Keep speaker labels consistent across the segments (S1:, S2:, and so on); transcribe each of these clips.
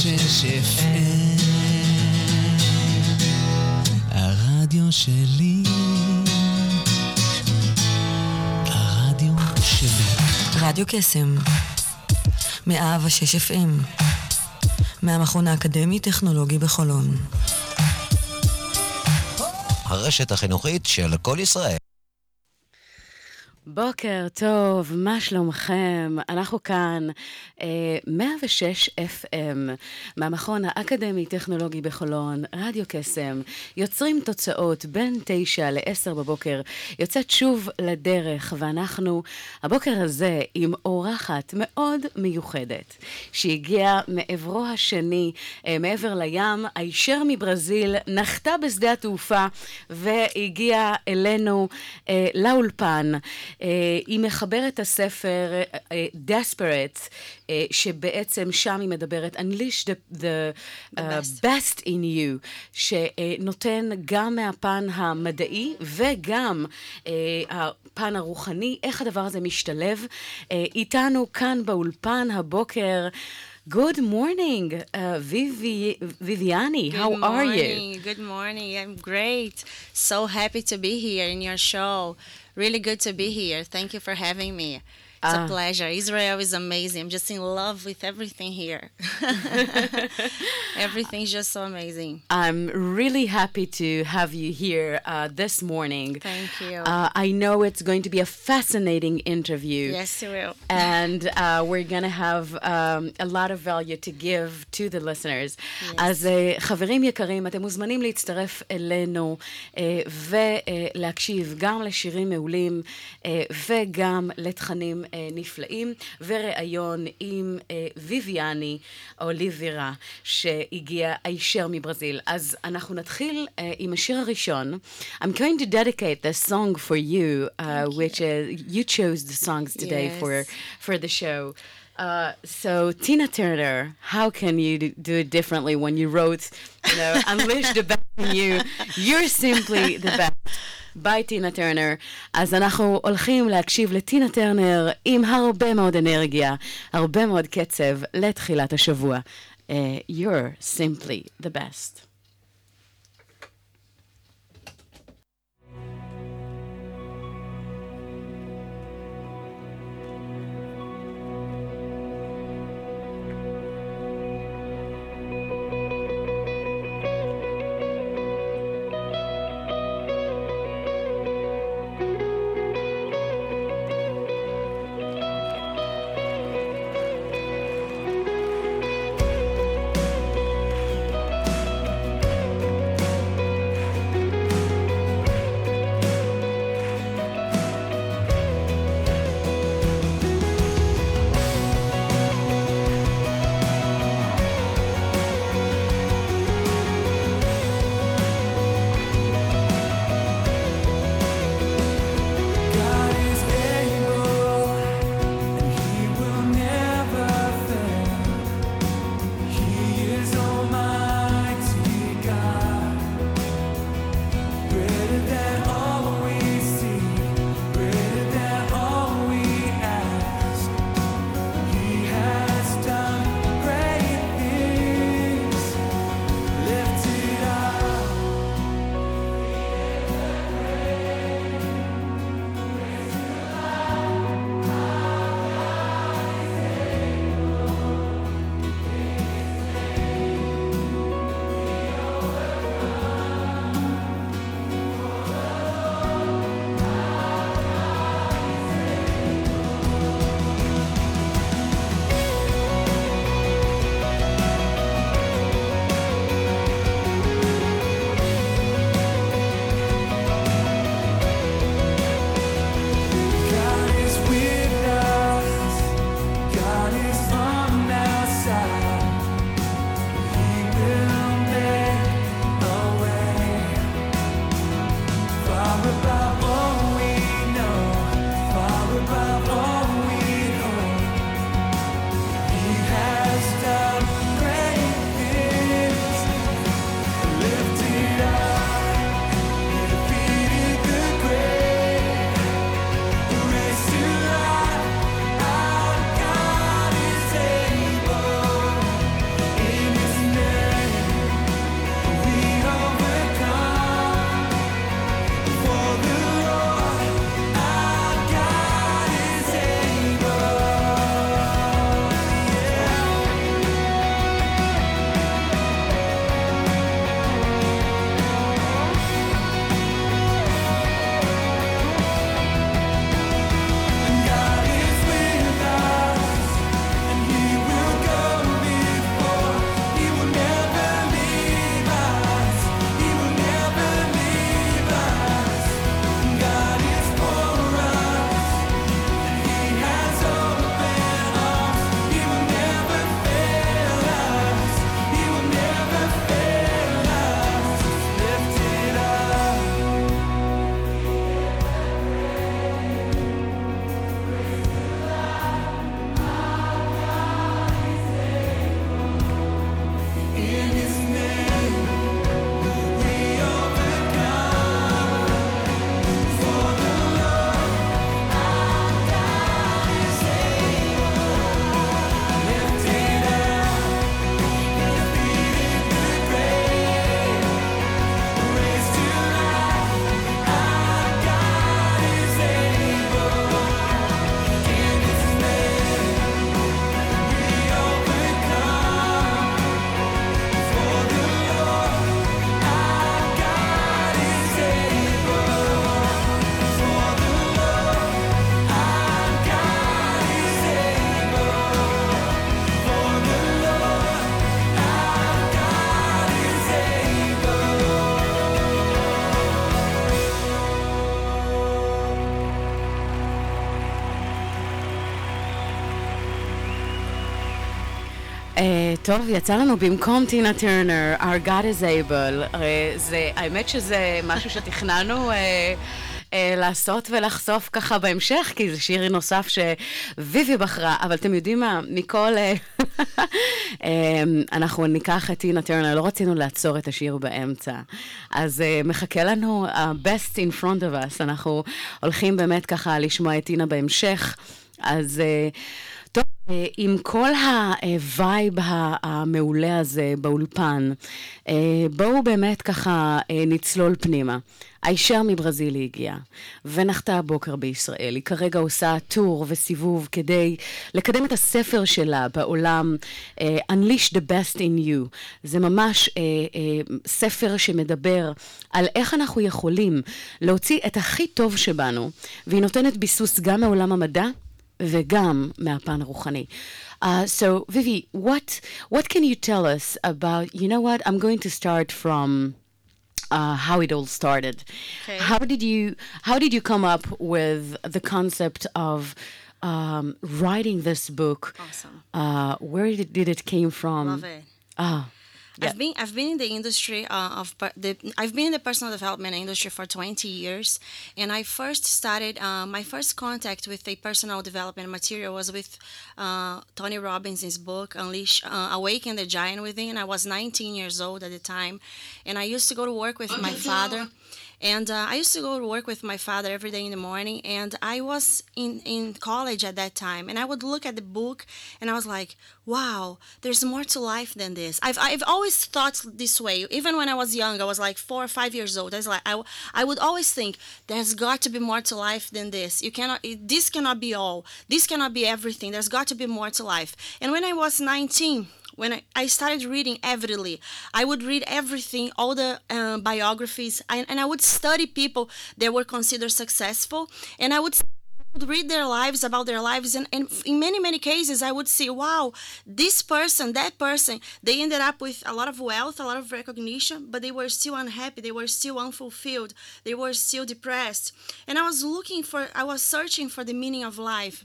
S1: ושש FM, הרדיו שלי, הרדיו שלי.
S2: רדיו קסם, מאה ושש FM, מהמכון האקדמי-טכנולוגי בחולון.
S3: הרשת החינוכית של כל ישראל.
S4: בוקר טוב, מה שלומכם? אנחנו כאן, אה, 106 FM, מהמכון האקדמי-טכנולוגי בחולון, רדיו קסם, יוצרים תוצאות בין 9 ל-10 בבוקר, יוצאת שוב לדרך, ואנחנו הבוקר הזה עם אורחת מאוד מיוחדת, שהגיעה מעברו השני, אה, מעבר לים, הישר מברזיל, נחתה בשדה התעופה והגיעה אלינו אה, לאולפן. אה, היא מחברת את הספר אה, Desperate, אה, שבעצם שם היא מדברת Unleash the, the uh, best in you, שנותן גם מהפן המדעי וגם uh, הפן הרוחני, איך הדבר הזה משתלב. Uh, איתנו כאן באולפן הבוקר. Good morning, uh, Vivi, Viviani.
S5: Good
S4: How are you?
S5: morning. Good morning. I'm great. So happy to be here in your show. Really good to be here. Thank you for having me. It's
S4: Ah.
S5: a pleasure. Israel is amazing. I'm just in love with everything here. Everything's just so amazing.
S4: I'm really happy to have you here uh, this morning.
S5: Thank you.
S4: Uh, I know it's going to be a fascinating interview.
S5: yes, you will.
S4: and uh, we're going to have um, a lot of value to give to the listeners.
S5: Yes.
S4: אז uh, חברים יקרים, אתם מוזמנים להצטרף אלינו uh, ולהקשיב גם לשירים מעולים uh, וגם לתכנים uh, נפלאים, וראיון עם uh, ויביאני אוליבירה, שהגיע הישר מברזיל. אז אנחנו נתחיל uh, עם השיר הראשון. I'm going to dedicate this song for you, uh, which uh, you chose the songs today for
S5: Yes.
S4: for the show. Uh, so Tina Turner, how can you do, do it differently when you wrote, you know, unleash the best in you? You're simply the best. ביי טינה טרנר. אז אנחנו הולכים להקשיב לטינה טרנר עם הרבה מאוד אנרגיה, הרבה מאוד קצב לתחילת השבוע. Uh, you're simply the best. טוב, יצא לנו במקום טינה טרנר, Our God is able. זה, האמת שזה משהו שתכננו... אה, אה, לעשות ולחשוף ככה בהמשך, כי זה שיר נוסף שוויבי בחרה, אבל אתם יודעים מה, מכל... אה, אה, אנחנו ניקח את טינה טרנר, לא רצינו לעצור את השיר באמצע. אז אה, מחכה לנו ה-best in front of us, אנחנו הולכים באמת ככה לשמוע את טינה בהמשך. אז... אה, טוב, אה, עם כל הווייב המעולה הזה באולפן, אה, בואו באמת ככה אה, נצלול פנימה. הישר מברזיל היא הגיעה, ונחתה הבוקר בישראל. היא כרגע עושה טור וסיבוב כדי לקדם את הספר שלה בעולם, Unleash the Best in You. זה ממש ספר שמדבר על איך אנחנו יכולים להוציא את הכי טוב שבנו, והיא נותנת ביסוס גם מעולם המדע וגם מהפן הרוחני. Uh, so, Vivi, what what can you tell us about? You know what? I'm going to start from uh, how it all started.
S5: Okay.
S4: How did you How did you come up with the concept of um, writing this book?
S5: Awesome.
S4: Uh, where did, did it came from?
S5: Love it.
S4: Ah,
S5: I've been I've been in the industry uh, of the I've been in the personal development industry for 20 years, and I first started uh, my first contact with a personal development material was with uh, Tony Robbins' book Unleash uh, Awaken the Giant Within. I was 19 years old at the time, and I used to go to work with my father. And uh, I used to go to work with my father every day in the morning. And I was in, in college at that time. And I would look at the book and I was like, wow, there's more to life than this. I've, I've always thought this way. Even when I was young, I was like four or five years old. I, was like, I, I would always think, there's got to be more to life than this. You cannot, this cannot be all. This cannot be everything. There's got to be more to life. And when I was 19, when I, I started reading avidly, I would read everything, all the uh, biographies, and, and I would study people that were considered successful, and I would would read their lives about their lives and, and in many many cases i would see wow this person that person they ended up with a lot of wealth a lot of recognition but they were still unhappy they were still unfulfilled they were still depressed. And i was looking for i was searching for the meaning of life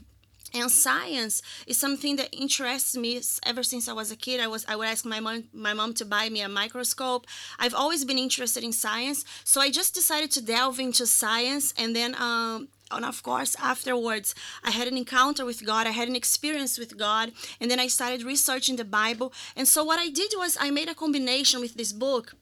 S5: and science is something that interests me ever since I was a kid. I was I would ask my mom my mom to buy me a microscope. I've always been interested in science, so I just decided to delve into science, and then um, and of course afterwards I had an encounter with God. I had an experience with God, and then I started researching the Bible. And so what I did was I made a combination with this book.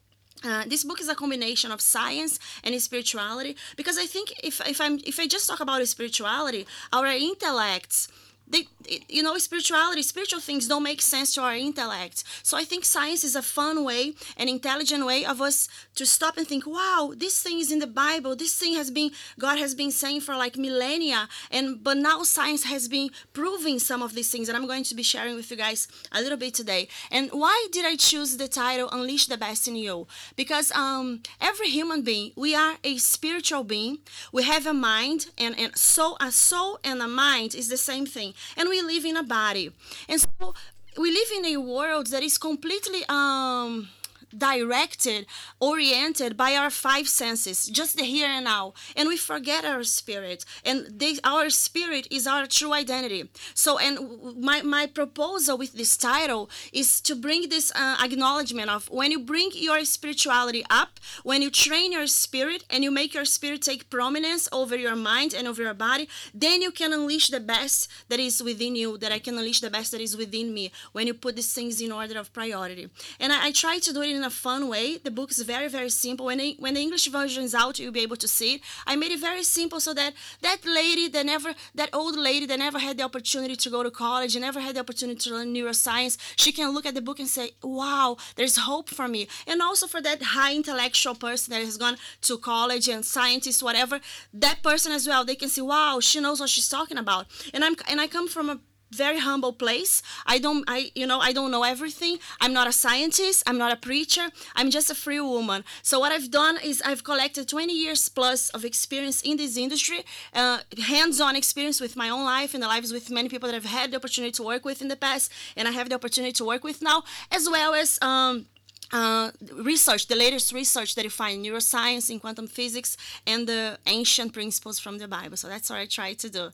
S5: Uh, this book is a combination of science and spirituality because I think if, if I'm if I just talk about spirituality, our intellects they you know spirituality spiritual things don't make sense to our intellect. So i think science is a fun way an intelligent way of us to stop and think wow this thing is in the bible. This thing has been god has been saying for like millennia. And but now science has been proving some of these things and i'm going to be sharing with you guys a little bit today. And why did i choose the title unleash the best in you because um every human being we are a spiritual being. We have a mind and and soul a soul and a mind is the same thing and we live in a body. And so we live in a world that is completely um directed, oriented by our five senses, just the here and now, and we forget our spirit. And they, our spirit is our true identity. So, and my my proposal with this title is to bring this uh, acknowledgement of when you bring your spirituality up, when you train your spirit, and you make your spirit take prominence over your mind and over your body, then you can unleash the best that is within you. That I can unleash the best that is within me when you put these things in order of priority. And I, I try to do it in a fun way. The book is very, very simple. When, when the English version is out, you'll be able to see it. I made it very simple so that that lady that never, that old lady that never had the opportunity to go to college and never had the opportunity to learn neuroscience, she can look at the book and say, wow, there's hope for me. And also for that high intellectual person that has gone to college and scientist, whatever, that person as well, they can see, wow, she knows what she's talking about. And I'm, and I come from a very humble place. I don't i you know i don't know everything. I'm not a scientist. I'm not a preacher. I'm just a free woman. So what i've done is i've collected 20 years plus of experience in this industry uh, hands-on experience with my own life and the lives with many people that i've had the opportunity to work with in the past and i have the opportunity to work with now as well as um, uh, research, the latest research that you find in neuroscience, in quantum physics, and the ancient principles from the Bible. So that's what I try to do.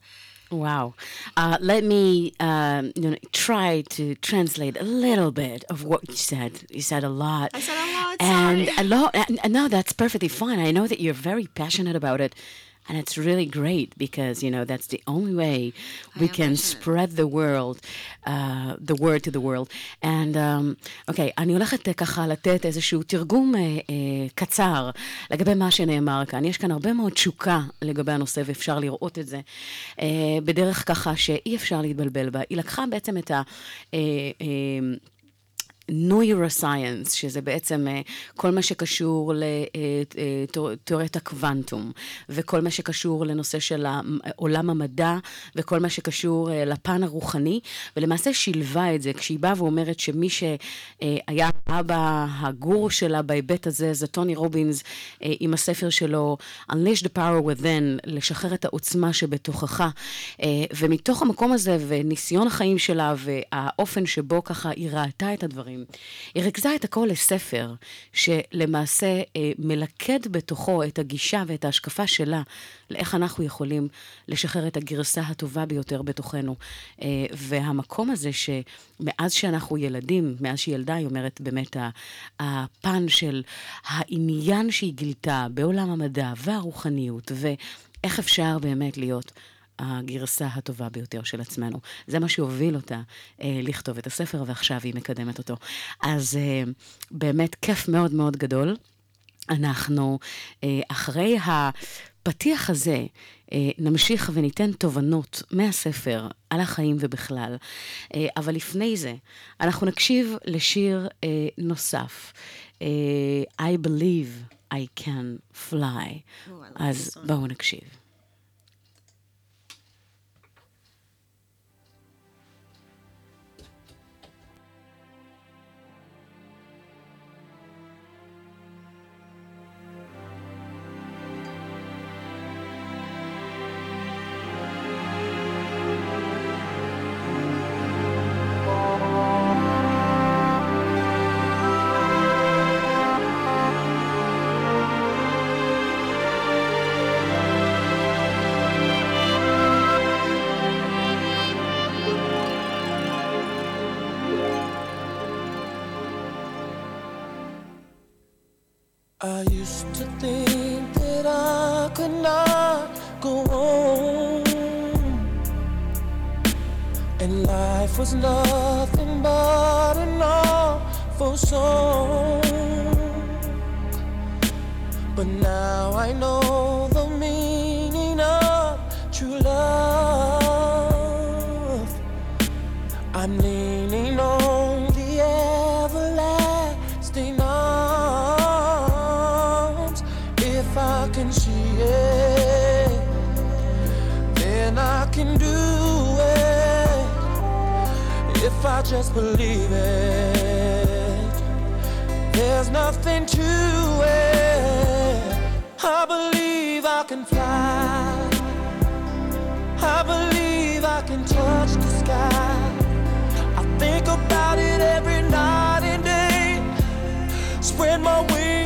S4: Wow. Uh, let me um, you know, try to translate a little bit of what you said. You said a lot.
S5: I said a lot,
S4: And
S5: sorry.
S4: a lot. And, and no, that's perfectly fine. I know that you're very passionate about it. And it's really great because, you know, that's the only way we
S5: am
S4: can spread the world, uh, the word to the world. And, um, אוקיי, אני הולכת אה, ככה לתת איזשהו תרגום אה, קצר לגבי מה שנאמר כאן. יש כאן הרבה מאוד תשוקה לגבי הנושא, ואפשר לראות את זה בדרך ככה שאי אפשר להתבלבל בה. היא לקחה בעצם את ה... אה, אה, נוירוסייאנס, שזה בעצם אה, כל מה שקשור לתיאוריית הקוונטום, וכל מה שקשור לנושא של עולם המדע, וכל מה שקשור אה, לפן הרוחני, ולמעשה שילבה את זה, כשהיא באה ואומרת שמי שהיה אבא הגור שלה בהיבט הזה, זה טוני רובינס, אה, עם הספר שלו, Unleash the Power Within, לשחרר את העוצמה שבתוכך. אה, ומתוך המקום הזה, וניסיון החיים שלה, והאופן שבו ככה היא ראתה את הדברים, היא ריכזה את הכל לספר, שלמעשה אה, מלכד בתוכו את הגישה ואת ההשקפה שלה, לאיך אנחנו יכולים לשחרר את הגרסה הטובה ביותר בתוכנו. אה, והמקום הזה שמאז שאנחנו ילדים, מאז שהיא ילדה, היא אומרת באמת, הפן של העניין שהיא גילתה בעולם המדע והרוחניות, ואיך אפשר באמת להיות הגרסה הטובה ביותר של עצמנו. זה מה שהוביל אותה אה, לכתוב את הספר, ועכשיו היא מקדמת אותו. אז אה, באמת כיף מאוד מאוד גדול. אנחנו אה, אחרי הפתיח הזה אה, נמשיך וניתן תובנות מהספר על החיים ובכלל. אה, אבל לפני זה, אנחנו נקשיב לשיר אה, נוסף, I Believe I Can Fly.
S5: Oh, I
S4: אז. בואו נקשיב.
S6: I believe I can touch the sky. I think about it every night and day. Spread my wings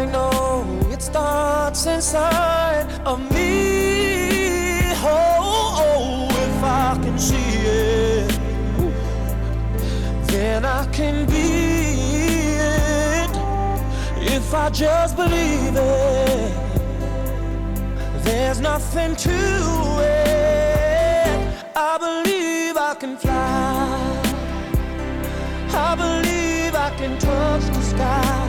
S6: I know it starts inside of me. Oh, oh, if I can see it, then I can be it. If I just believe it, there's nothing to it. I believe I can fly. I believe I can touch the sky.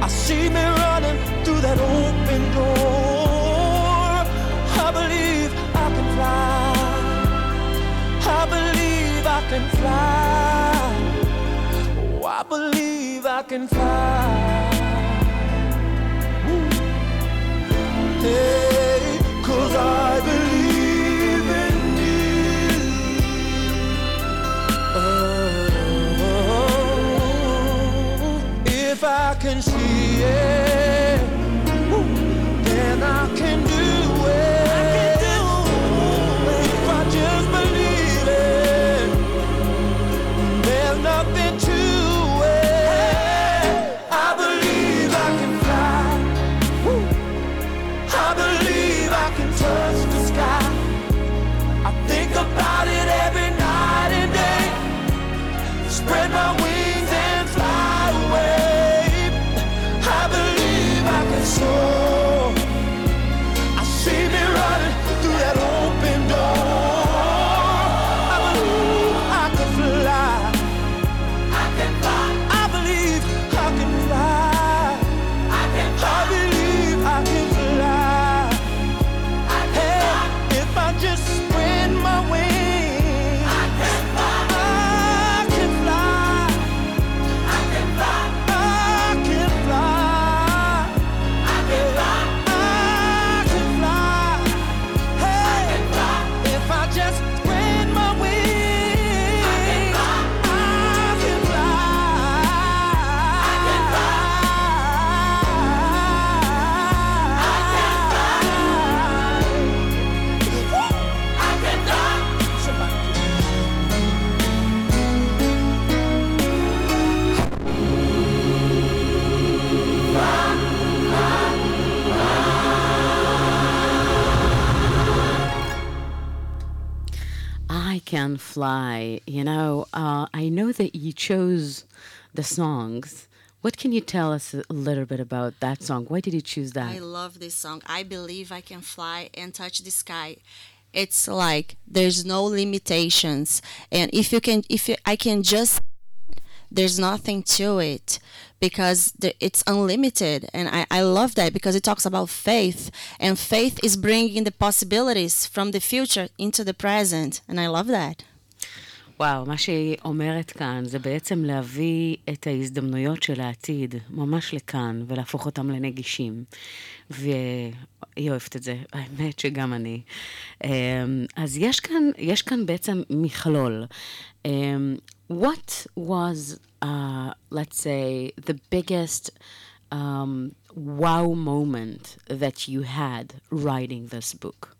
S6: I see me running through that open door. I believe I can fly. I believe I can fly. Oh, I believe I can fly. Ooh. Hey, Fly.
S4: You know, uh, I know that you chose the songs. What can you tell us a little bit about that song? Why did you choose that?
S5: I love this song. I believe I can fly and touch the sky. It's like there's no limitations, and if you can, if you, I can just, there's nothing to it because the, it's unlimited, and I, I love that because it talks about faith, and faith is bringing the possibilities from the future into the present, and I love that.
S4: וואו, מה שהיא אומרת כאן זה בעצם להביא את ההזדמנויות של העתיד ממש לכאן ולהפוך אותם לנגישים. והיא אוהבת את זה, האמת שגם אני. אמ, אז יש כאן, יש כאן בעצם מכלול. אמ, What was, uh, let's say, the biggest um, wow moment that you had writing this book?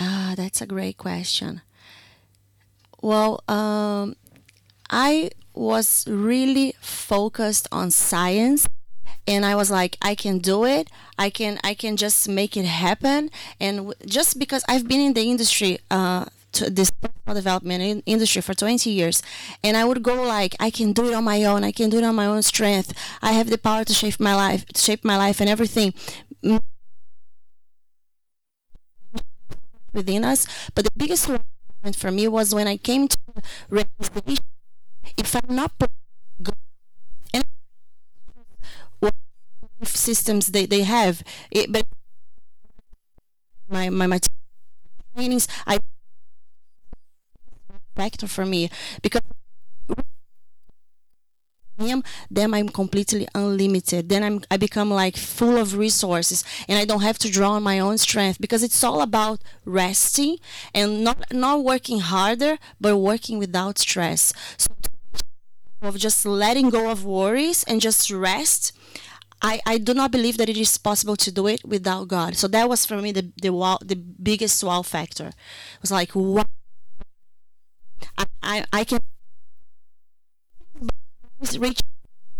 S5: Ah, that's a great question. Well, um, I was really focused on science and I was like I can do it. I can I can just make it happen and w- just because I've been in the industry uh to this personal development in industry for 20 years and I would go like I can do it on my own. I can do it on my own strength. I have the power to shape my life, to shape my life and everything within us. But the biggest for me was when I came to the realization if I'm not and what systems they, they have, it, but my my my trainings I factor for me because him then i'm completely unlimited then i'm i become like full of resources and i don't have to draw on my own strength because it's all about resting and not not working harder but working without stress so of just letting go of worries and just rest I, I do not believe that it is possible to do it without God. So that was for me the the wow, the biggest wow factor. It was like wow, I, I, I can reach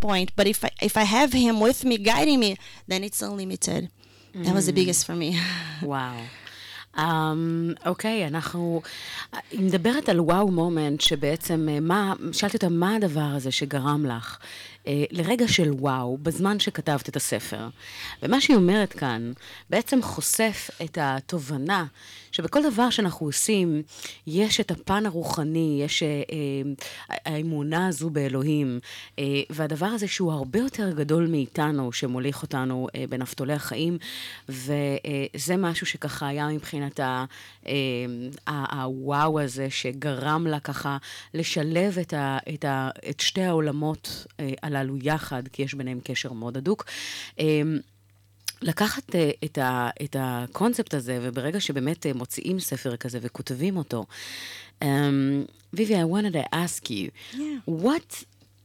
S5: point, but if I if I have Him with me, guiding me, then it's unlimited. That was the biggest for me.
S4: וואו. אמ, אוקיי, אנחנו... היא מדברת על וואו מומנט, שבעצם, אה, מה... שאלתי אותה, מה הדבר הזה שגרם לך אה, לרגע של וואו, בזמן שכתבת את הספר? ומה שהיא אומרת כאן, בעצם חושף את התובנה שבכל דבר שאנחנו עושים, יש את הפן הרוחני, יש אה, אה, האמונה הזו באלוהים, אה, והדבר הזה שהוא הרבה יותר גדול מאיתנו, שמוליך אותנו אה, בנפתולי החיים, וזה משהו שככה היה מבחינת ה- אה, ה- הוואו הזה, שגרם לה ככה לשלב את, ה, את, ה, את שתי העולמות אה, הללו יחד, כי יש ביניהם קשר מאוד הדוק. אה, לקחת אה, את, ה, את הקונספט הזה, וברגע שבאמת אה, מוציאים ספר כזה וכותבים אותו, um, Vivi, I wanted to ask you,
S5: Yeah.
S4: what,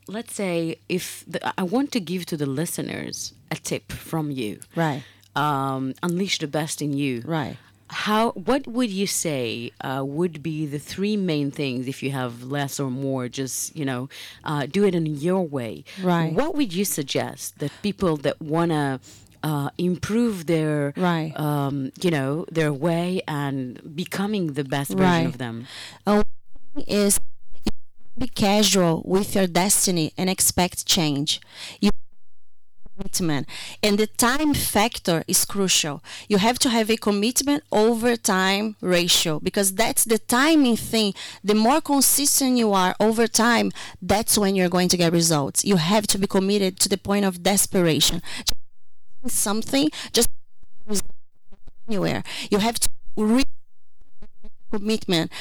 S4: let's say, if the, I want to give to the listeners a tip from you,
S5: Right.
S4: um, unleash the best in you.
S5: Right.
S4: How? What would you say uh, would be the three main things if you have less or more? Just you know, uh, do it in your way.
S5: Right.
S4: What would you suggest that people that wanna uh, improve their
S5: Right.
S4: um, you know, their way and becoming the best version
S5: Right.
S4: of them?
S5: Uh, is be casual with your destiny and expect change. You commitment. And the time factor is crucial. You have to have a commitment over time ratio because that's the timing thing. The more consistent you are over time that's when you're going to get results. You have to be committed to the point of desperation. Something just anywhere. You have to re- commitment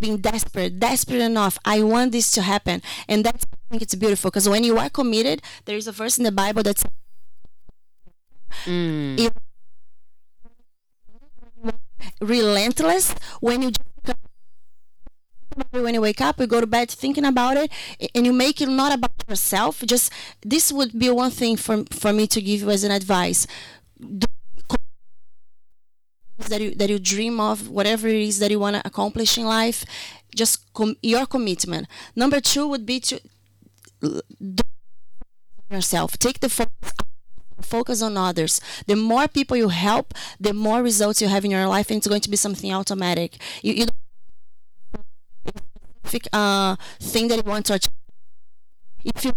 S5: being desperate, desperate enough. I want this to happen, and that's I think it's beautiful because when you are committed, there is a verse in the Bible that's
S4: Mm.
S5: relentless when you just when you wake up, you go to bed thinking about it, and you make it not about yourself. Just this would be one thing for for me to give you as an advice. Do that you that you dream of, whatever it is that you want to accomplish in life, just com- your commitment. Number two would be to do yourself. Take the focus focus on others. The more people you help, the more results you have in your life, and it's going to be something automatic. You, you don't uh, thing that you want to achieve. If you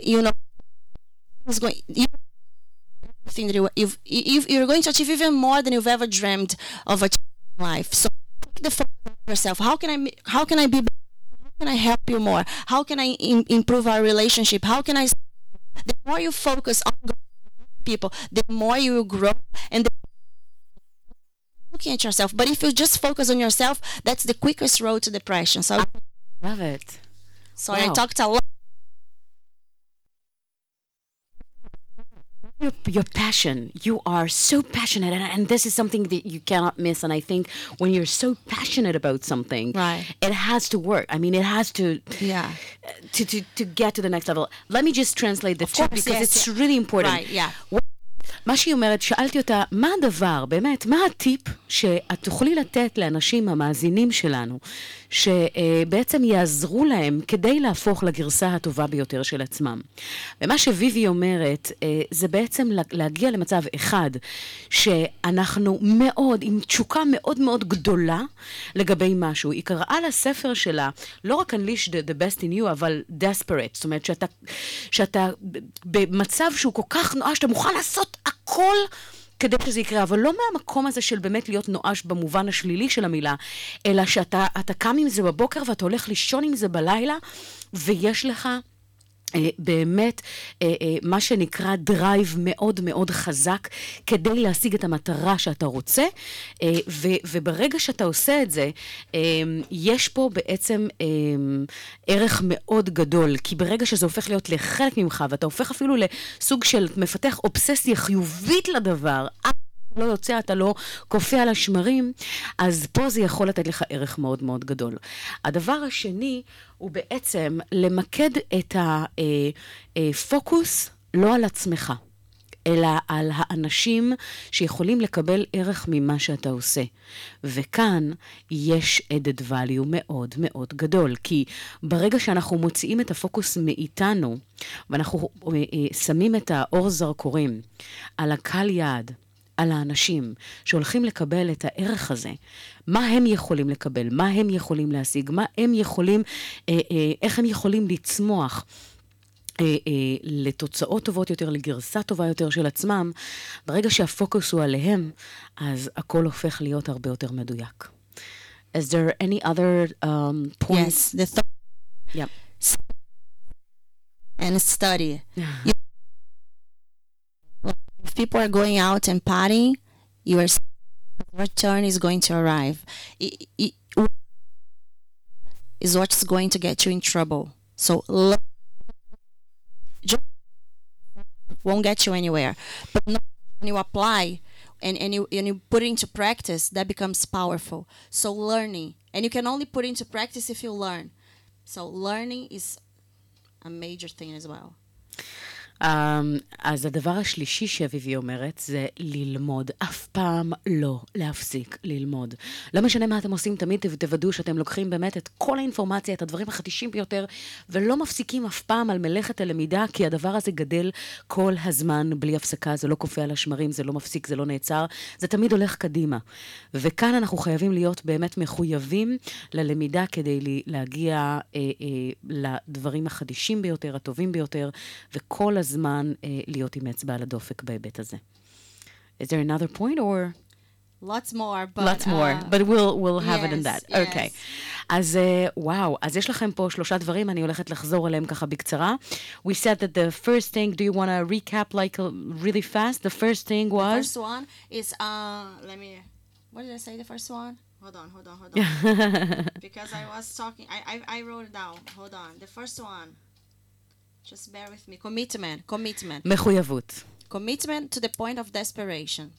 S5: you know it's going you thing that you, you've, you you're going to achieve even more than you've ever dreamed of achieving in life. So take the focus on yourself. How can I how can I be better? how can I help you more? How can I Im- improve our relationship? How can I the more you focus on people, the more you will grow and the looking at yourself. But if you just focus on yourself, that's the quickest road to depression. So
S4: Love it.
S5: sorry, I talked a lot.
S4: Your, your passion. You are so passionate, and, and this is something that you cannot miss. And I think when you're so passionate about something,
S5: Right.
S4: it has to work. I mean, it has to,
S5: Yeah.
S4: to, to, to get to the next level. Let me just translate the two
S5: course,
S4: because
S5: yes,
S4: it's really important.
S5: Right, yeah.
S4: מה שהיא אומרת, שאלתי אותה, מה הדבר, באמת, מה הטיפ שאת תוכלי לתת לאנשים המאזינים שלנו, שבעצם יעזרו להם כדי להפוך לגרסה הטובה ביותר של עצמם. ומה שוויבי אומרת, אה, זה בעצם לה- להגיע למצב אחד, שאנחנו מאוד, עם תשוקה מאוד מאוד גדולה לגבי משהו. היא קראה לספר שלה, לא רק Unleash the, the best in you, אבל desperate. זאת אומרת, שאתה, שאתה במצב שהוא כל כך נואש, שאתה מוכן לעשות הכל כדי שזה יקרה, אבל לא מהמקום הזה של באמת להיות נואש במובן השלילי של המילה, אלא שאתה אתה קם עם זה בבוקר ואתה הולך לישון עם זה בלילה, ויש לך... אה, באמת אה, אה, מה שנקרא דרייב מאוד מאוד חזק כדי להשיג את המטרה שאתה רוצה, ו, וברגע שאתה עושה את זה, יש פה בעצם ערך מאוד גדול, כי ברגע שזה הופך להיות לחלק ממך, ואתה הופך אפילו לסוג של מפתח אובססיה חיובית לדבר, לא יוצא, אתה לא קופא על השמרים, אז פה זה יכול לתת לך ערך מאוד מאוד גדול. הדבר השני הוא בעצם למקד את הפוקוס לא על עצמך, אלא על האנשים שיכולים לקבל ערך ממה שאתה עושה. וכאן יש added value מאוד מאוד גדול, כי ברגע שאנחנו מוציאים את הפוקוס מאיתנו, ואנחנו אה, אה, שמים את האור זרקורים על הקהל יעד, על האנשים שהולכים לקבל את הערך הזה, מה הם יכולים לקבל, מה הם יכולים להשיג, מה הם יכולים, אה, אה, איך הם יכולים לצמוח. אה, לתוצאות טובות יותר, לגרסה טובה יותר של עצמם, ברגע שהפוקוס הוא עליהם, אז הכל הופך להיות הרבה יותר מדויק. Is there any other um, points?
S5: Yes, the third
S4: Yeah.
S5: and study. You- if people are going out and partying, your return is going to arrive. It, it, is what's going to get you in trouble. So won't get you anywhere. But when you apply and, and you and you put it into practice, that becomes powerful. So learning, and you can only put into practice if you learn. So learning is a major thing as well.
S4: Um, אז הדבר השלישי שאביבי אומרת זה ללמוד. אף פעם לא להפסיק ללמוד. לא משנה מה אתם עושים, תמיד תוודאו שאתם לוקחים באמת את כל האינפורמציה, את הדברים החדישים ביותר, ולא מפסיקים אף פעם על מלאכת הלמידה, כי הדבר הזה גדל כל הזמן בלי הפסקה, זה לא קופא על השמרים, זה לא מפסיק, זה לא נעצר, זה תמיד הולך קדימה. וכאן אנחנו חייבים להיות באמת מחויבים ללמידה כדי להגיע אה, אה, לדברים החדישים ביותר, הטובים ביותר, וכל הזמן אה, להיות עם אצבע על הדופק בהיבט הזה. Is there another point or?
S5: Lots more, but
S4: Lots more,
S5: uh,
S4: but we'll, we'll have it in
S5: yes,
S4: that.
S5: yes.
S4: Okay. אז אה, וואו, אז יש לכם פה שלושה דברים, אני הולכת לחזור עליהם ככה בקצרה. We said that the first thing, do you want to recap like uh, really fast? The first thing was...
S5: first one is uh let me what did I say the first one? Hold on, hold on, hold on. because I was talking I, I I wrote it down. Hold on. The first one. Just bear with me. Commitment. Commitment.
S4: מחויבות.
S5: Commitment to the point of desperation.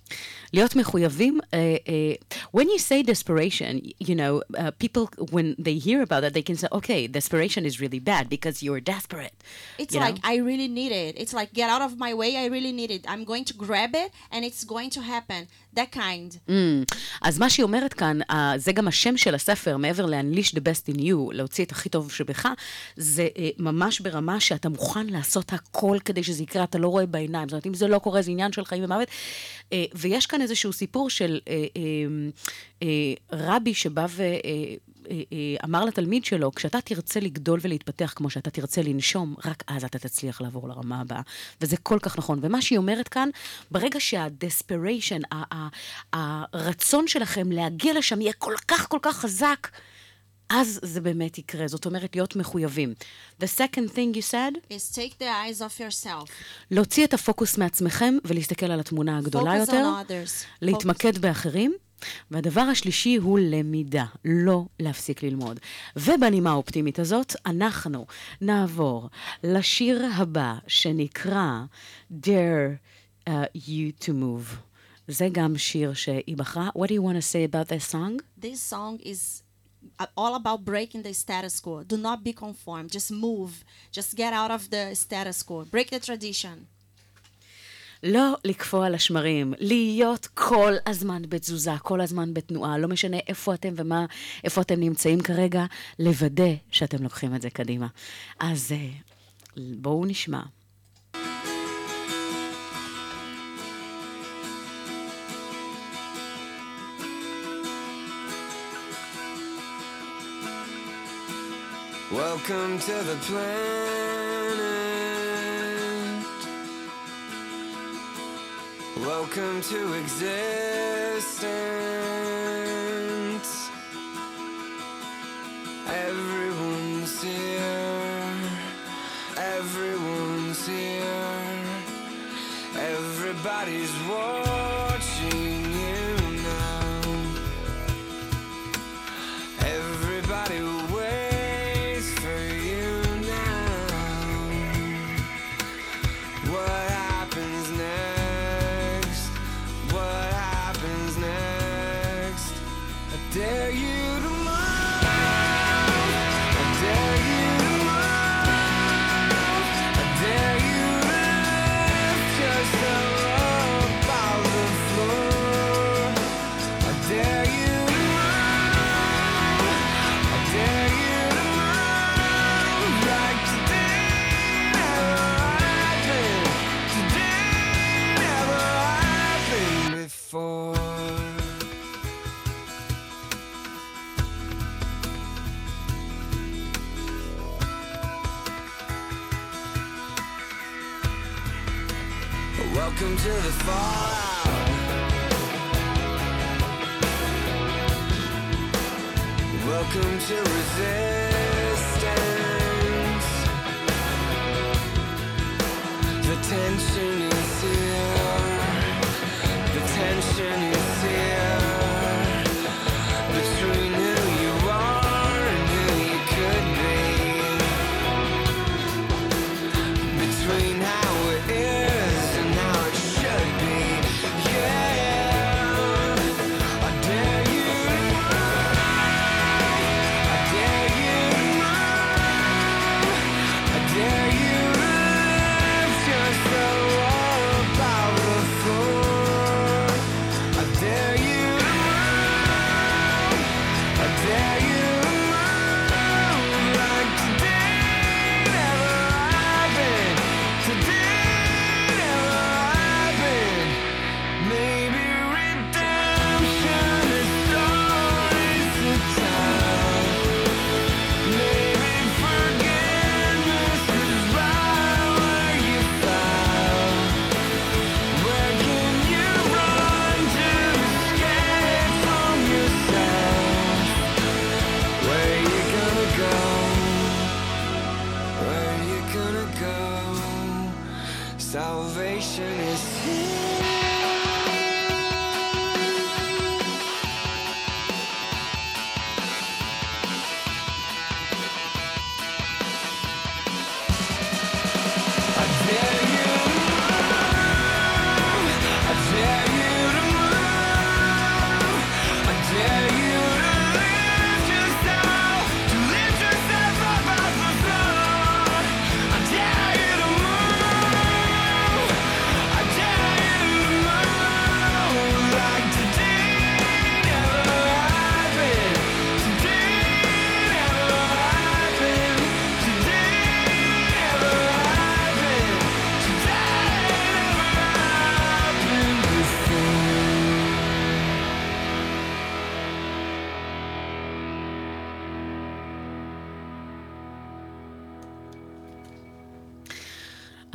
S4: להיות מחויבים, uh, uh, when you say desperation, y- you know, uh, people, when they hear about that, they can say, okay, desperation is really bad because you're desperate.
S5: It's
S4: you
S5: like
S4: know?
S5: I really need it. It's like get out of my way. I really need it. I'm going to grab it and it's going to happen. That kind.
S4: Mm. אז מה שהיא אומרת כאן, uh, זה גם השם של הספר, מעבר ל-Unleash the best in you, להוציא את הכי טוב שבך, זה uh, ממש ברמה שאתה מוכן לעשות הכל כדי שזה יקרה, אתה לא רואה בעיניים. זאת אומרת, אם זה לא קורה, זה עניין של חיים ומוות. Uh, ויש כאן איזשהו סיפור של uh, uh, uh, רבי שבא ו... Uh, אמר לתלמיד שלו, כשאתה תרצה לגדול ולהתפתח כמו שאתה תרצה לנשום, רק אז אתה תצליח לעבור לרמה הבאה. וזה כל כך נכון. ומה שהיא אומרת כאן, ברגע שה-desperation, הרצון שלכם להגיע לשם יהיה כל כך כל כך חזק, אז זה באמת יקרה. זאת אומרת, להיות מחויבים. The second thing you said,
S5: Is take the eyes off yourself.
S4: להוציא את הפוקוס מעצמכם ולהסתכל על התמונה הגדולה
S5: Focus
S4: יותר. להתמקד באחרים. והדבר השלישי הוא למידה, לא להפסיק ללמוד. ובנימה האופטימית הזאת, אנחנו נעבור לשיר הבא, שנקרא Dare uh, You to Move. זה גם שיר שהיא בחרה. What do you want to say about this song?
S5: This song is uh, all about breaking the status quo. Do not be conformed. Just move. Just get out of the status quo. Break the tradition.
S4: לא לקפוא על השמרים, להיות כל הזמן בתזוזה, כל הזמן בתנועה, לא משנה איפה אתם ומה, איפה אתם נמצאים כרגע, לוודא שאתם לוקחים את זה קדימה. אז אה, בואו נשמע.
S7: Welcome to the planet. Welcome to existence. Everyone's here. Everyone's here. Everybody's watching you to resistance.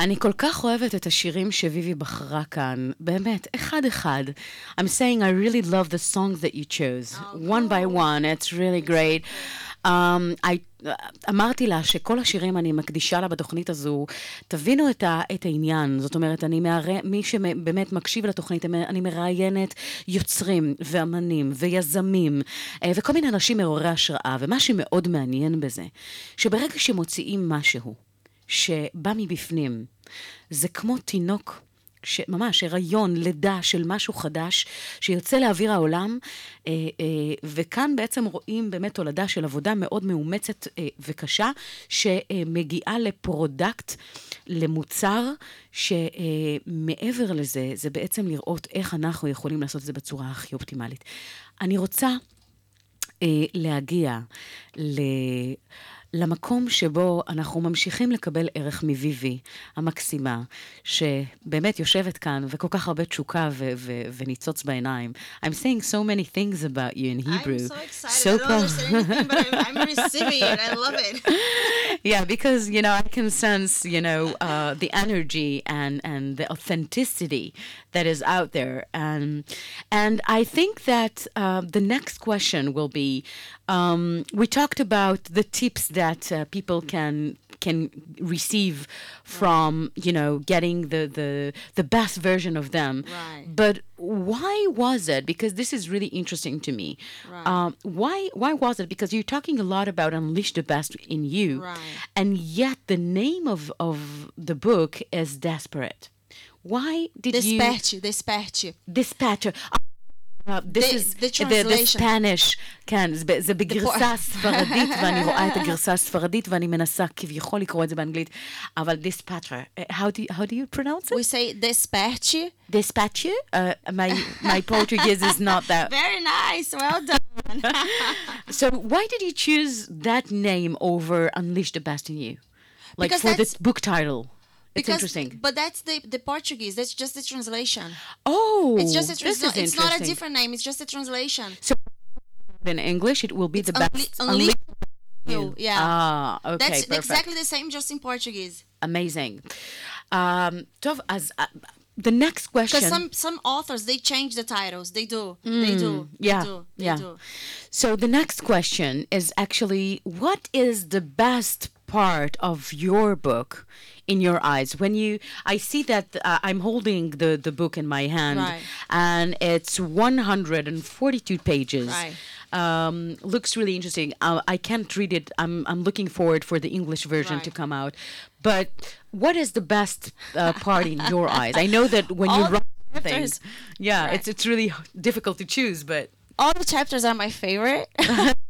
S4: אני כל כך אוהבת את השירים שביבי בחרה כאן, באמת, אחד-אחד. I'm saying I really love the songs that you chose, one by one, it's really great. Um, I, אמרתי לה שכל השירים אני מקדישה לה בתוכנית הזו, תבינו את, ה, את העניין, זאת אומרת, אני מער... מי שבאמת מקשיב לתוכנית, אני מראיינת יוצרים ואמנים ויזמים אה, וכל מיני אנשים מעוררי השראה, ומה שמאוד מעניין בזה, שברגע שמוציאים משהו, שבא מבפנים. זה כמו תינוק, ממש הריון, לידה של משהו חדש, שיוצא לאוויר העולם, אה, אה, וכאן בעצם רואים באמת תולדה של עבודה מאוד מאומצת אה, וקשה, שמגיעה לפרודקט, למוצר, שמעבר לזה, זה בעצם לראות איך אנחנו יכולים לעשות את זה בצורה הכי אופטימלית. אני רוצה להגיע ל... למקום שבו אנחנו ממשיכים לקבל ערך מביבי המקסימה, שבאמת יושבת כאן וכל כך הרבה תשוקה ו- ו- וניצוץ בעיניים. I'm saying so many things about you in Hebrew.
S5: I'm so excited. I don't understand anything, but I'm, I'm receiving it. I love it.
S4: yeah, because you know I can sense you know uh, the energy and and the authenticity that is out there, and and I think that uh, the next question will be. Um, we talked about the tips that uh, people can can receive from you know getting the the the best version of them.
S5: Right.
S4: But why was it? Because this is really interesting to me.
S5: Right.
S4: Um, why why was it? Because you're talking a lot about unleash the best in you,
S5: Right.
S4: and yet the name of of the book is desperate. Why did you
S5: Dispatch, dispatch.
S4: dispatcher? Uh, this
S5: The-
S4: is
S5: the
S4: the, the
S5: translation.
S4: Spanish, כן, זה, ב- זה בגרסה ספרדית, ואני רואה את הגרסה הספרדית, ואני מנסה כביכול לקרוא את זה באנגלית, אבל dispatcher, uh, how do you, how do you pronounce it?
S5: We say dispatch.
S4: Dispatcher? Uh, my, my Portuguese is not that.
S5: Very nice. Well done.
S4: So why did you choose that name over Unleash the Best in You? Like
S5: Because
S4: for the
S5: that's-
S4: book title. It's
S5: because,
S4: interesting.
S5: But that's the, the Portuguese. That's just the translation.
S4: Oh,
S5: it's just a translation. It's not a different name. It's just a translation.
S4: So in English, it will be it's
S5: the
S4: best.
S5: Only
S4: you.
S5: Yeah.
S4: Ah, okay.
S5: That's
S4: perfect.
S5: exactly the same, just in Portuguese.
S4: Amazing. Um, Tov, as uh, the next question.
S5: Because some some authors they change the titles. They do. Mm, they hmm,
S4: do. Yeah.
S5: They do. They
S4: yeah.
S5: Do.
S4: So the next question is actually, what is the best part of your book? In your eyes when you I see that uh, I'm holding the the book in my hand
S5: Right.
S4: and it's 142 pages.
S5: Right.
S4: Um, looks really interesting. Uh, I can't read it. I'm I'm looking forward for the English version to come out. But what is the best uh, part in your eyes? I know that when you
S5: All the
S4: write
S5: chapters.
S4: yeah,
S5: Right.
S4: it's it's really difficult to choose, but
S5: all the chapters are my favorite.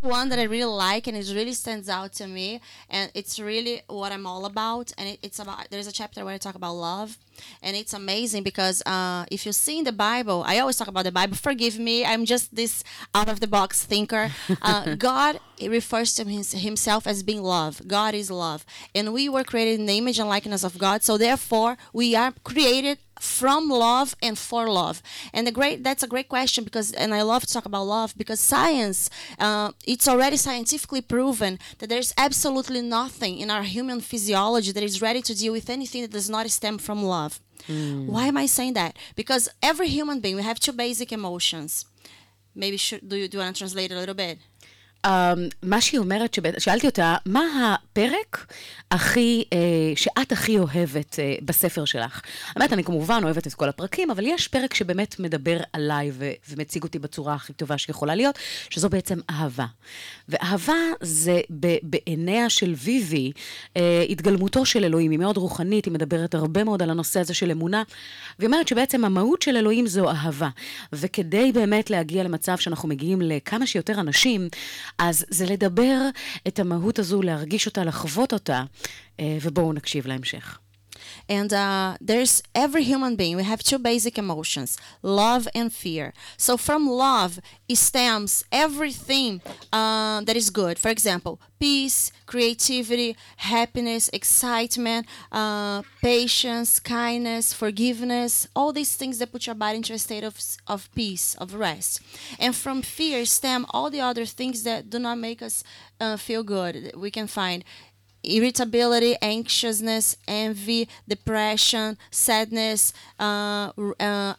S5: One that I really like and it really stands out to me, and it's really what I'm all about. And it, it's about there's a chapter where I talk about love, and it's amazing because uh, if you see in the Bible, I always talk about the Bible. Forgive me, I'm just this out of the box thinker. Uh, God refers to his, Himself as being love. God is love, and we were created in the image and likeness of God. So therefore, we are created from love and for love and the great that's a great question because and i love to talk about love because science uh, it's already scientifically proven that there's absolutely nothing in our human physiology that is ready to deal with anything that does not stem from love Mm. why am i saying that? Because every human being we have two basic emotions. Maybe should do you, do you want to translate a little bit
S4: um, מה שהיא אומרת, שאלתי אותה, מה הפרק הכי, אה, שאת הכי אוהבת אה, בספר שלך? האמת, אני כמובן אוהבת את כל הפרקים, אבל יש פרק שבאמת מדבר עליי ו- ומציג אותי בצורה הכי טובה שיכולה להיות, שזו בעצם אהבה. ואהבה זה ב- בעיניה של ויבי, אה, התגלמותו של אלוהים, היא מאוד רוחנית, היא מדברת הרבה מאוד על הנושא הזה של אמונה, והיא אומרת שבעצם המהות של אלוהים זו אהבה. וכדי באמת להגיע למצב שאנחנו מגיעים לכמה שיותר אנשים, אז זה לדבר את המהות הזו, להרגיש אותה, לחוות אותה, אה, ובואו נקשיב להמשך.
S5: And uh, there's every human being, we have two basic emotions love and fear. So, from love stems everything uh, that is good. For example, peace, creativity, happiness, excitement, uh, patience, kindness, forgiveness, all these things that put your body into a state of, of peace, of rest. And from fear stem all the other things that do not make us uh, feel good. We can find irritability, anxiousness, envy, depression, sadness, uh, uh,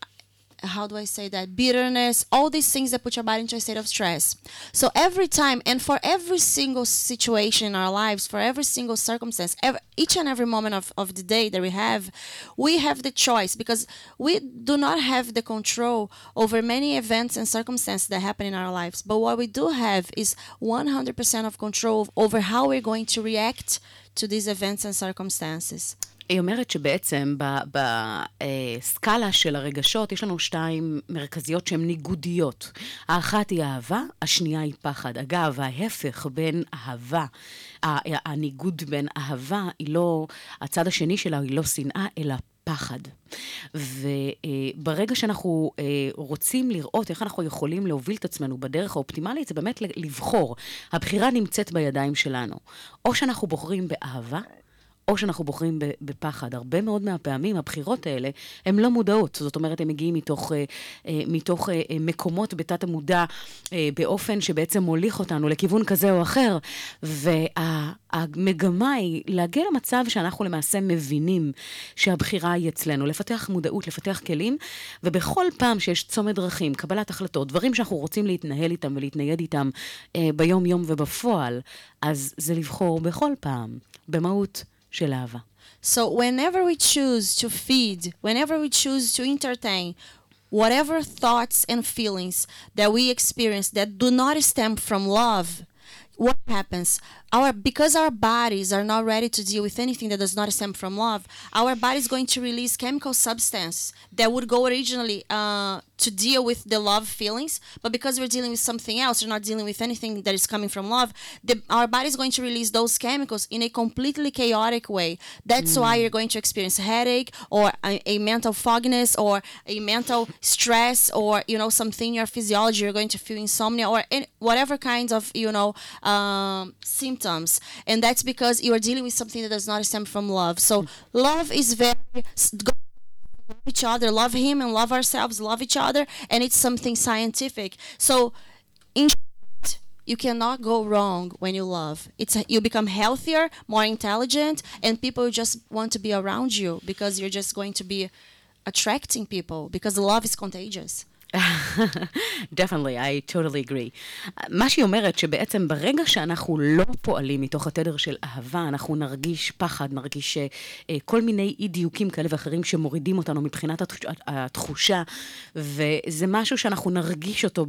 S5: how do I say that? Bitterness, all these things that put your body into a state of stress. So every time, and for every single situation in our lives, for every single circumstance, ev each and every moment of, of the day that we have, we have the choice because we do not have the control over many events and circumstances that happen in our lives. But what we do have is 100% of control over how we're going to react to these events and circumstances.
S4: היא אומרת שבעצם בסקאלה של הרגשות יש לנו שתיים מרכזיות שהן ניגודיות. האחת היא אהבה, השנייה היא פחד. אגב, ההפך בין אהבה, הניגוד בין אהבה היא לא, הצד השני שלה היא לא שנאה, אלא פחד. וברגע שאנחנו אה, רוצים לראות איך אנחנו יכולים להוביל את עצמנו בדרך האופטימלית, זה באמת לבחור. הבחירה נמצאת בידיים שלנו. או שאנחנו בוחרים באהבה, או שאנחנו בוחרים בפחד. הרבה מאוד מהפעמים הבחירות האלה הן לא מודעות. זאת אומרת, הם מגיעים מתוך, אה, אה, מתוך אה, מקומות בתת המודע, באופן שבעצם מוליך אותנו לכיוון כזה או אחר. והמגמה היא להגיע למצב שאנחנו למעשה מבינים שהבחירה היא אצלנו, לפתח מודעות, לפתח כלים, ובכל פעם שיש צומת דרכים, קבלת החלטות, דברים שאנחנו רוצים להתנהל איתם ולהתנייד איתם ביום-יום ובפועל, אז זה לבחור בכל פעם במהות של אהבה.
S5: So whenever we choose to feed, whenever we choose to entertain, whatever thoughts and feelings that we experience that do not stem from love, what happens? Our because our bodies are not ready to deal with anything that does not stem from love, our body is going to release chemical substance that would go originally uh, to deal with the love feelings, but because we're dealing with something else, we're not dealing with anything that is coming from love. The, our body is going to release those chemicals in a completely chaotic way. That's why you're going to experience a headache or a, a mental fogginess or a mental stress or you know something in your physiology. You're going to feel insomnia or any, whatever kinds of you know um, symptoms, and that's because you are dealing with something that does not stem from love. So love is very each other, love him and love ourselves, love each other, and it's something scientific. So, in short, you cannot go wrong when you love. It's you become healthier, more intelligent, and people just want to be around you because you're just going to be attracting people because love is contagious.
S4: definitely, I totally agree. מה שהיא אומרת, שבעצם ברגע שאנחנו לא פועלים מתוך התדר של אהבה, אנחנו נרגיש פחד, נרגיש uh, כל מיני אי דיוקים כאלה ואחרים שמורידים אותנו מבחינת התחוש, התחושה, וזה משהו שאנחנו נרגיש אותו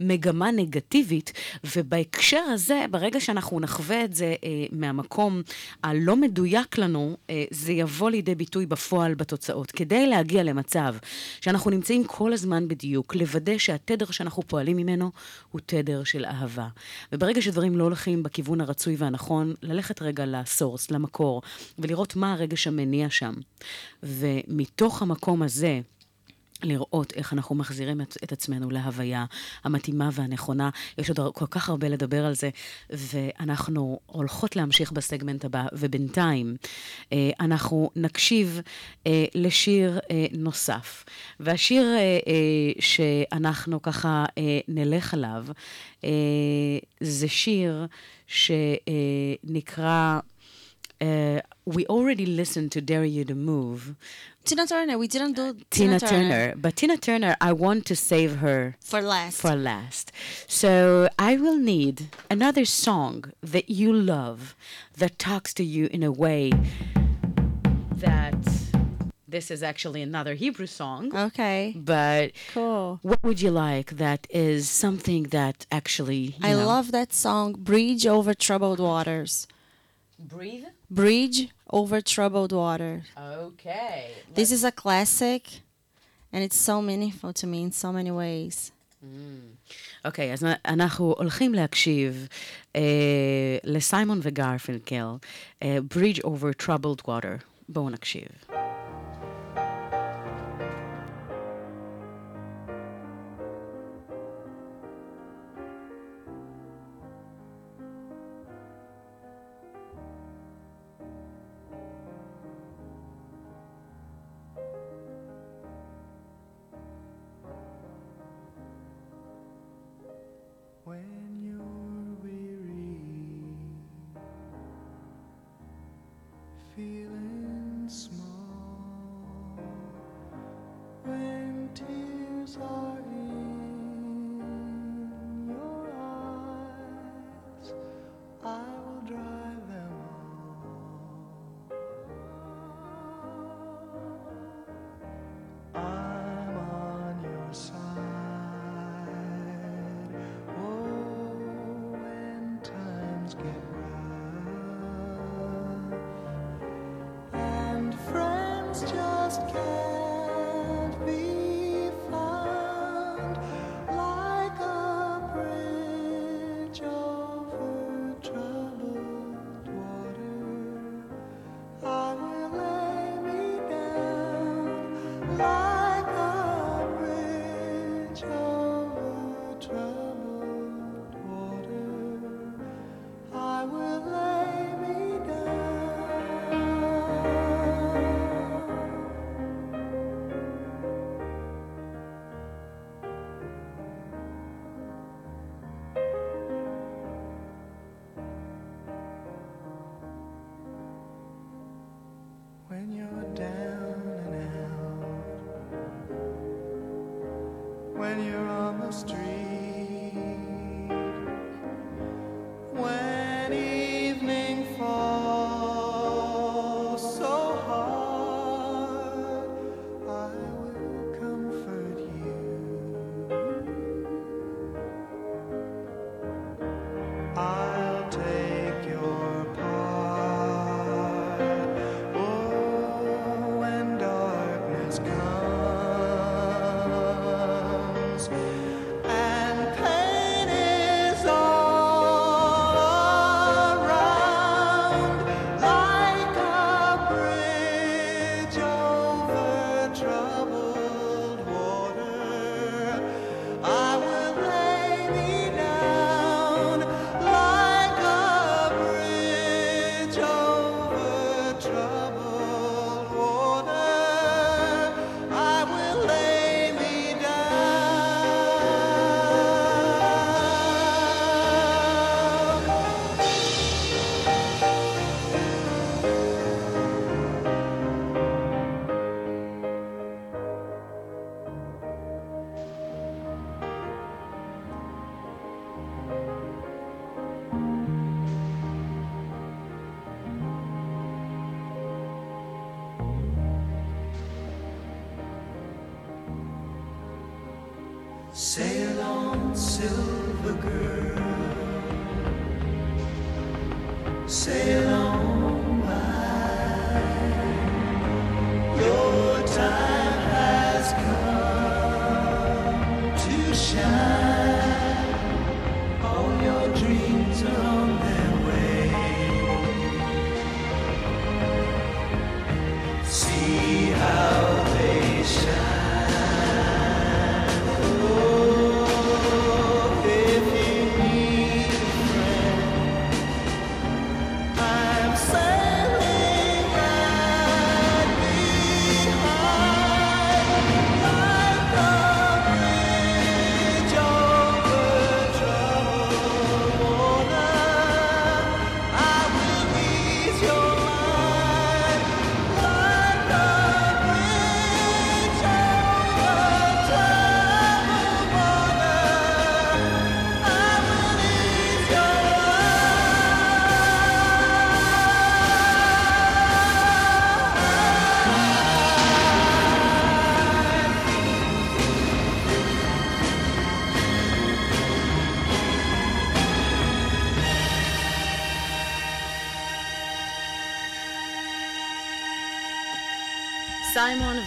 S4: במגמה נגטיבית, ובהקשר הזה, ברגע שאנחנו נחווה את זה uh, מהמקום הלא מדויק לנו, uh, זה יבוא לידי ביטוי בפועל בתוצאות. כדי להגיע למצב שאנחנו נמצאים כל הזמן הזמן בדיוק, לוודא שהתדר שאנחנו פועלים ממנו הוא תדר של אהבה. וברגע שדברים לא הולכים בכיוון הרצוי והנכון, ללכת רגע לסורס, למקור, ולראות מה הרגש המניע שם. ומתוך המקום הזה, לראות איך אנחנו מחזירים את, את עצמנו להוויה המתאימה והנכונה. יש עוד כל כך הרבה לדבר על זה, ואנחנו הולכות להמשיך בסגמנט הבא, ובינתיים אה, אנחנו נקשיב אה, לשיר אה, נוסף. והשיר אה, אה, שאנחנו ככה אה, נלך עליו, אה, זה שיר שנקרא... Uh, we already listened to Dare You to Move.
S5: Tina Turner, we didn't do
S4: Tina, Turner. But Tina Turner, I want to save her
S5: for last.
S4: for last. So I will need another song that you love, that talks to you in a way that this is actually another Hebrew song.
S5: Okay.
S4: But
S5: Cool.
S4: what would you like that is something that actually
S5: I
S4: know-
S5: love that song, Bridge Over Troubled Waters.
S4: breathe?
S5: Bridge Over Troubled Waters.
S4: Okay.
S5: This is a classic, and it's so meaningful to me in so many ways.
S4: אוקיי, אז אנחנו הולכים להקשיב אה, לסיימון וגרפינקל, אה, Bridge over Troubled Water. בואו נקשיב.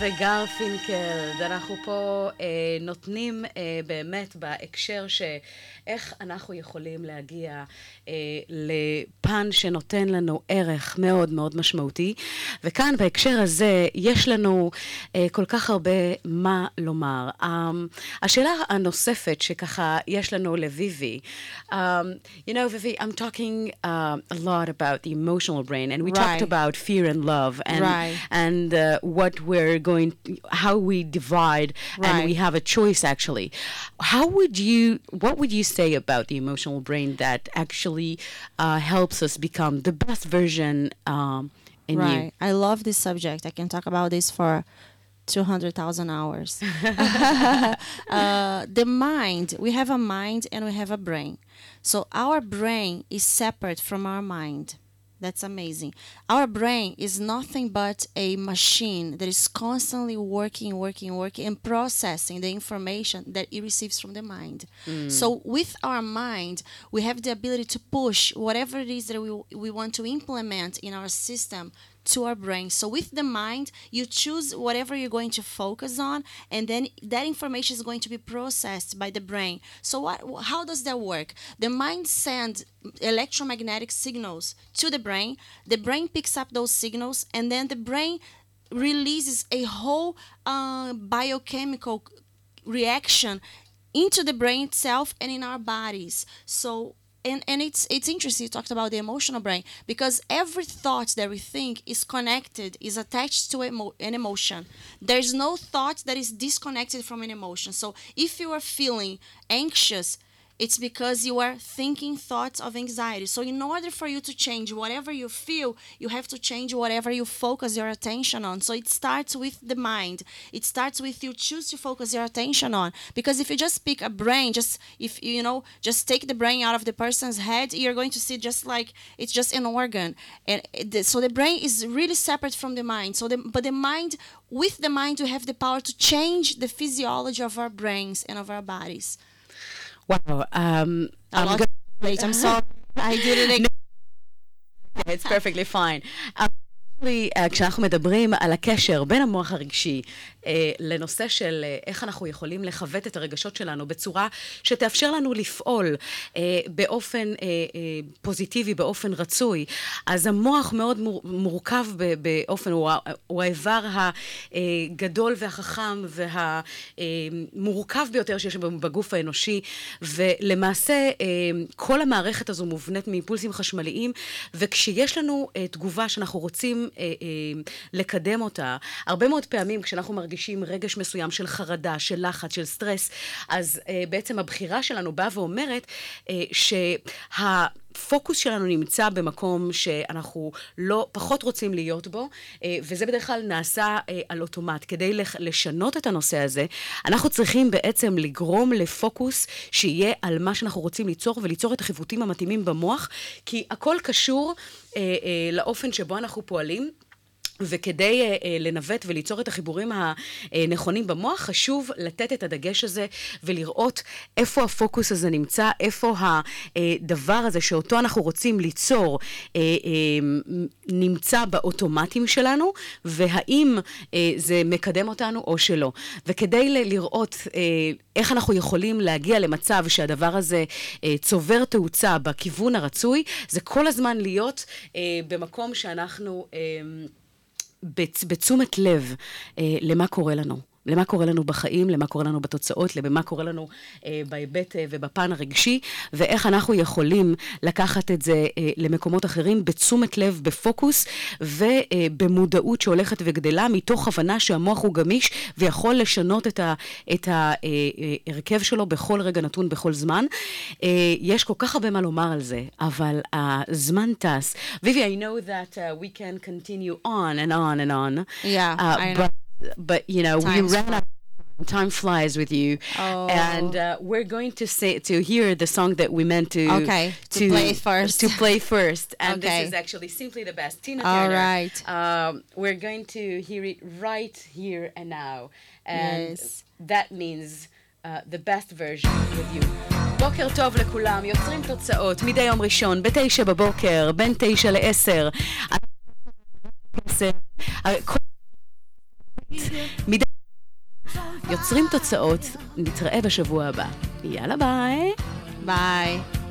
S4: וגרפינקלד, אנחנו פה אה, נותנים אה, באמת בהקשר שאיך אנחנו יכולים להגיע אה, לפן שנותן לנו ערך מאוד מאוד משמעותי, וכאן בהקשר הזה יש לנו אה, כל כך הרבה מה לומר. אה, השאלה הנוספת שככה יש לנו לביבי, um, you know, Vivi, I'm talking uh, a lot about the emotional brain, and we talked
S5: Right.
S4: about fear and love, and
S5: Right.
S4: and uh, what we're going, how we divide, and we have a choice actually. How would you, what would you say about the emotional brain that actually uh, helps us become the best version um, in you?
S5: right. I love this subject. I can talk about this for 200,000 hours. uh, the mind, we have a mind and we have a brain. So our brain is separate from our mind. That's amazing. Our brain is nothing but a machine that is constantly working, working, working, and processing the information that it receives from the mind. Mm. So, with our mind, we have the ability to push whatever it is that we, we want to implement in our system to our brain. So with the mind, you choose whatever you're going to focus on, and then that information is going to be processed by the brain. So what? How does that work? The mind sends electromagnetic signals to the brain. The brain picks up those signals, and then the brain releases a whole uh, biochemical reaction into the brain itself and in our bodies. So and, and it's it's interesting you talked about the emotional brain because every thought that we think is connected is attached to emo- an emotion. There's no thought that is disconnected from an emotion. So if you are feeling anxious it's because you are thinking thoughts of anxiety. So, in order for you to change whatever you feel, you have to change whatever you focus your attention on. So, it starts with the mind. It starts with you choose to focus your attention on. Because if you just pick a brain, just if you know, just take the brain out of the person's head, you're going to see just like it's just an organ. And so, the brain is really separate from the mind. So, the, but the mind, with the mind, we have the power to change the physiology of our brains and of our bodies.
S4: Wow. Um,
S5: I
S4: I'm
S5: lost
S4: gonna-
S5: I'm sorry. I did it again.
S4: It's perfectly fine. Actually, uh, כשאנחנו מדברים על הקשר בין המוח הרגשי uh, לנושא של uh, איך אנחנו יכולים לכבד את הרגשות שלנו בצורה שתאפשר לנו לפעול uh, באופן פוזיטיבי, באופן רצוי, אז המוח מאוד מור, מורכב באופן, הוא, האיבר הגדול והחכם והמורכב ביותר שיש בגוף האנושי, ולמעשה כל המערכת הזו מובנית מאימפולסים חשמליים, וכשיש לנו תגובה שאנחנו רוצים לקדם אותה, הרבה מאוד פעמים כשאנחנו מרגישים רגש מסוים של חרדה, של לחץ, של סטרס, אז uh, בעצם הבחירה שלנו באה ואומרת uh, שה... הפוקוס שלנו נמצא במקום שאנחנו לא, פחות רוצים להיות בו, אה, וזה בדרך כלל נעשה אה, על אוטומט. כדי לשנות את הנושא הזה, אנחנו צריכים בעצם לגרום לפוקוס שיהיה על מה שאנחנו רוצים ליצור, וליצור את החיווטים המתאימים במוח, כי הכל קשור אה, אה, לאופן שבו אנחנו פועלים. וכדי uh, uh, לנווט וליצור את החיבורים הנכונים במוח, חשוב לתת את הדגש הזה ולראות איפה הפוקוס הזה נמצא, איפה הדבר הזה שאותו אנחנו רוצים ליצור uh, uh, נמצא באוטומטים שלנו, והאם uh, זה מקדם אותנו או שלא. וכדי לראות uh, איך אנחנו יכולים להגיע למצב שהדבר הזה uh, צובר תאוצה בכיוון הרצוי, זה כל הזמן להיות uh, במקום שאנחנו... בתשומת לב אה, למה קורה לנו. למה קורה לנו בחיים, למה קורה לנו בתוצאות, למה קורה לנו אה, בהיבט אה, ובפן הרגשי, ואיך אנחנו יכולים לקחת את זה אה, למקומות אחרים בתשומת לב, בפוקוס ובמודעות שהולכת וגדלה, מתוך הבנה שהמוח הוא גמיש ויכול לשנות את ה- את ההרכב שלו בכל רגע נתון, בכל זמן. אה, יש כל כך הרבה מה לומר על זה, אבל הזמן טס. ויבי, I know that uh, we can continue on and on and on.
S8: Yeah,
S4: Uh,
S8: I know.
S4: but but you know we
S8: Time's
S4: ran out. of time. Time flies with you,
S8: Oh.
S4: and uh, we're going to say to hear the song that we meant to
S8: Okay, to play it first.
S4: to play first, and
S8: Okay.
S4: this is actually simply the best. Tina
S8: All
S4: Turner.
S8: right.
S4: Um, we're going to hear it right here and now, and
S8: Yes.
S4: that means uh, the best version with you. בוקר טוב לכולם, יוצרים תוצאות מדי יום ראשון בתשע בבוקר, בין תשע לעשר. מדי... יוצרים תוצאות, נתראה בשבוע הבא. יאללה ביי.
S8: ביי.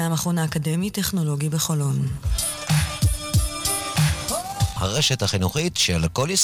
S2: מהמכון האקדמי-טכנולוגי בחולון.
S3: הרשת החינוכית של כל ישראל.